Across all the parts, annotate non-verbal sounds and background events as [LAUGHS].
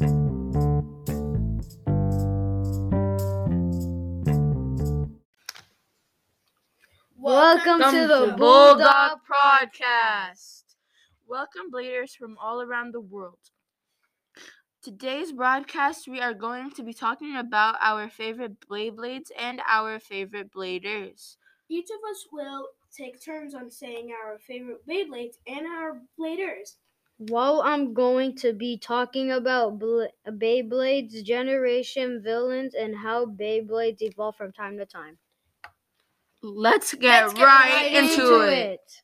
Welcome, to the Bulldog Podcast. Welcome, Bladers from all around the world. Today's broadcast, we are going to be talking about our favorite Blade Blades and our favorite Bladers. Each of us will take turns on saying our favorite blade blades and our Bladers. Well, I'm going to be talking about Bla- Beyblade's generation villains and how Beyblades evolve from time to time. Let's get, Let's get right, right into, it.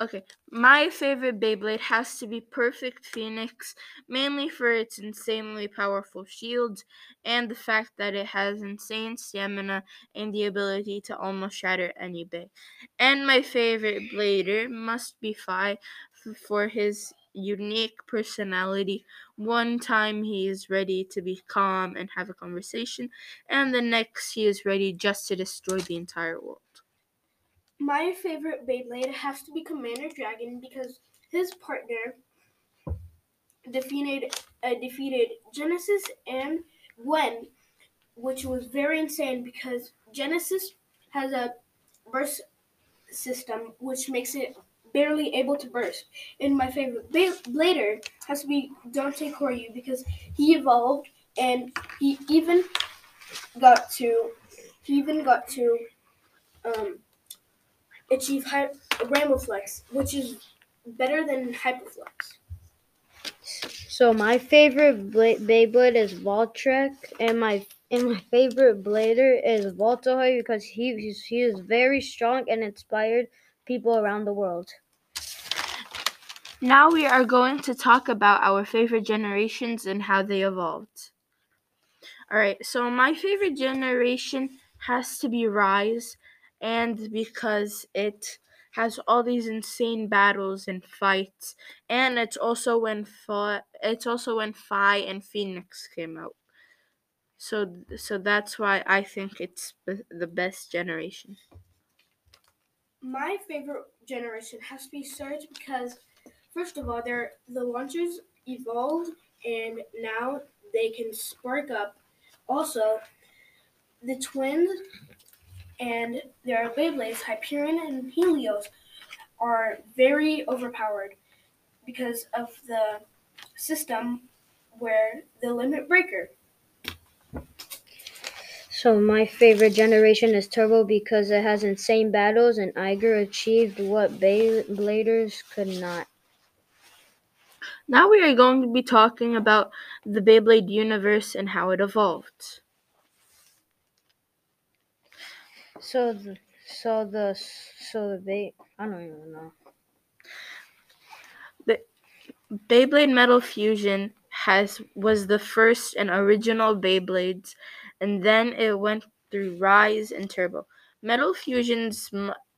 Okay, my favorite Beyblade has to be Perfect Phoenix, mainly for its insanely powerful shields and the fact that it has insane stamina and the ability to almost shatter any bay. And my favorite Blader must be Phi for his unique personality. One time he is ready to be calm and have a conversation, and the next he is ready just to destroy the entire world. My favorite Beyblade has to be Commander Dragon because his partner defeated uh, defeated Genesis and Gwen, which was very insane because Genesis has a burst system which makes it barely able to burst. And my favorite Blader has to be Dante Koryu because he evolved and he even got to he even got to um, achieve hy- Rainbow Flex, which is better than Hyperflex. So my favorite Bla- Beyblade is Valtryek, and my and my favorite Blader is Valt Aoi because he he's, he is very strong and inspired people around the world. Now we are going to talk about our favorite generations and how they evolved. Alright, so my favorite generation has to be Rise, and because it has all these insane battles and fights, and it's also when Phi, it's also when Phi and Phoenix came out. So so that's why I think it's the best generation. My favorite generation has to be Surge because, first of all, they're, the launchers evolved and now they can spark up. Also, the twins and their Beyblades, Hyperion and Helios, are very overpowered because of the system where the limit breaker. So my favorite generation is Turbo because it has insane battles and Aiger achieved what Beybladers could not. Now we are going to be talking about the Beyblade universe and how it evolved. So the so the so the Bey I don't even know. The Beyblade Metal Fusion has was the first and original Beyblades, and then it went through Rise and Turbo. Metal Fusions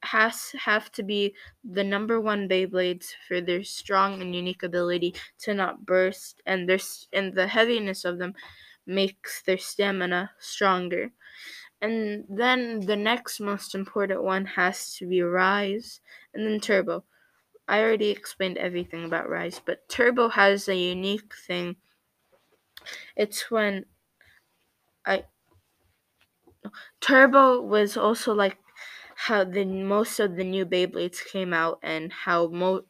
has have to be the number one Beyblades for their strong and unique ability to not burst, and their and the heaviness of them makes their stamina stronger. And then the next most important one has to be Rise, and then Turbo. I already explained everything about Rise, but Turbo has a unique thing. It's when I Turbo was also like how the most of the new Beyblades came out and how most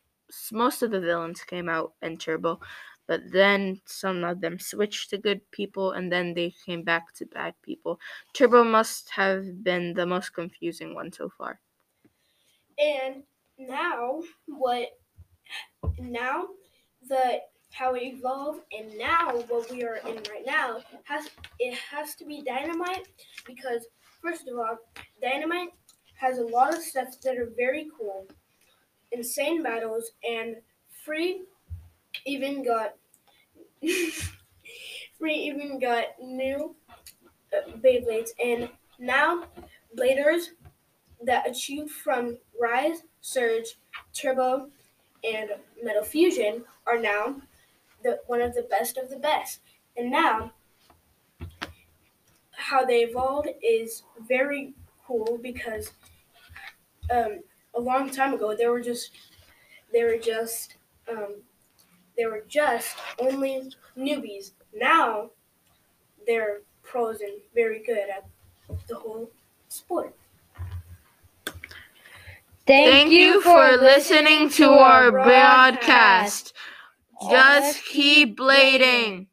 most of the villains came out in Turbo, but then some of them switched to good people and then they came back to bad people. Turbo must have been the most confusing one so far. And now what now the how it evolved and now what we are in right now has it has to be dynamite because first of all dynamite has a lot of stuff that are very cool insane battles and free even got [LAUGHS] free even got new uh, Beyblades and now bladers that achieved from rise surge turbo and Metal Fusion are now the one of the best of the best. And now, how they evolved is very cool because um, a long time ago they were just they were just um, they were just only newbies. Now they're pros and very good at the whole sport. Thank you for listening to our broadcast. Just keep blading.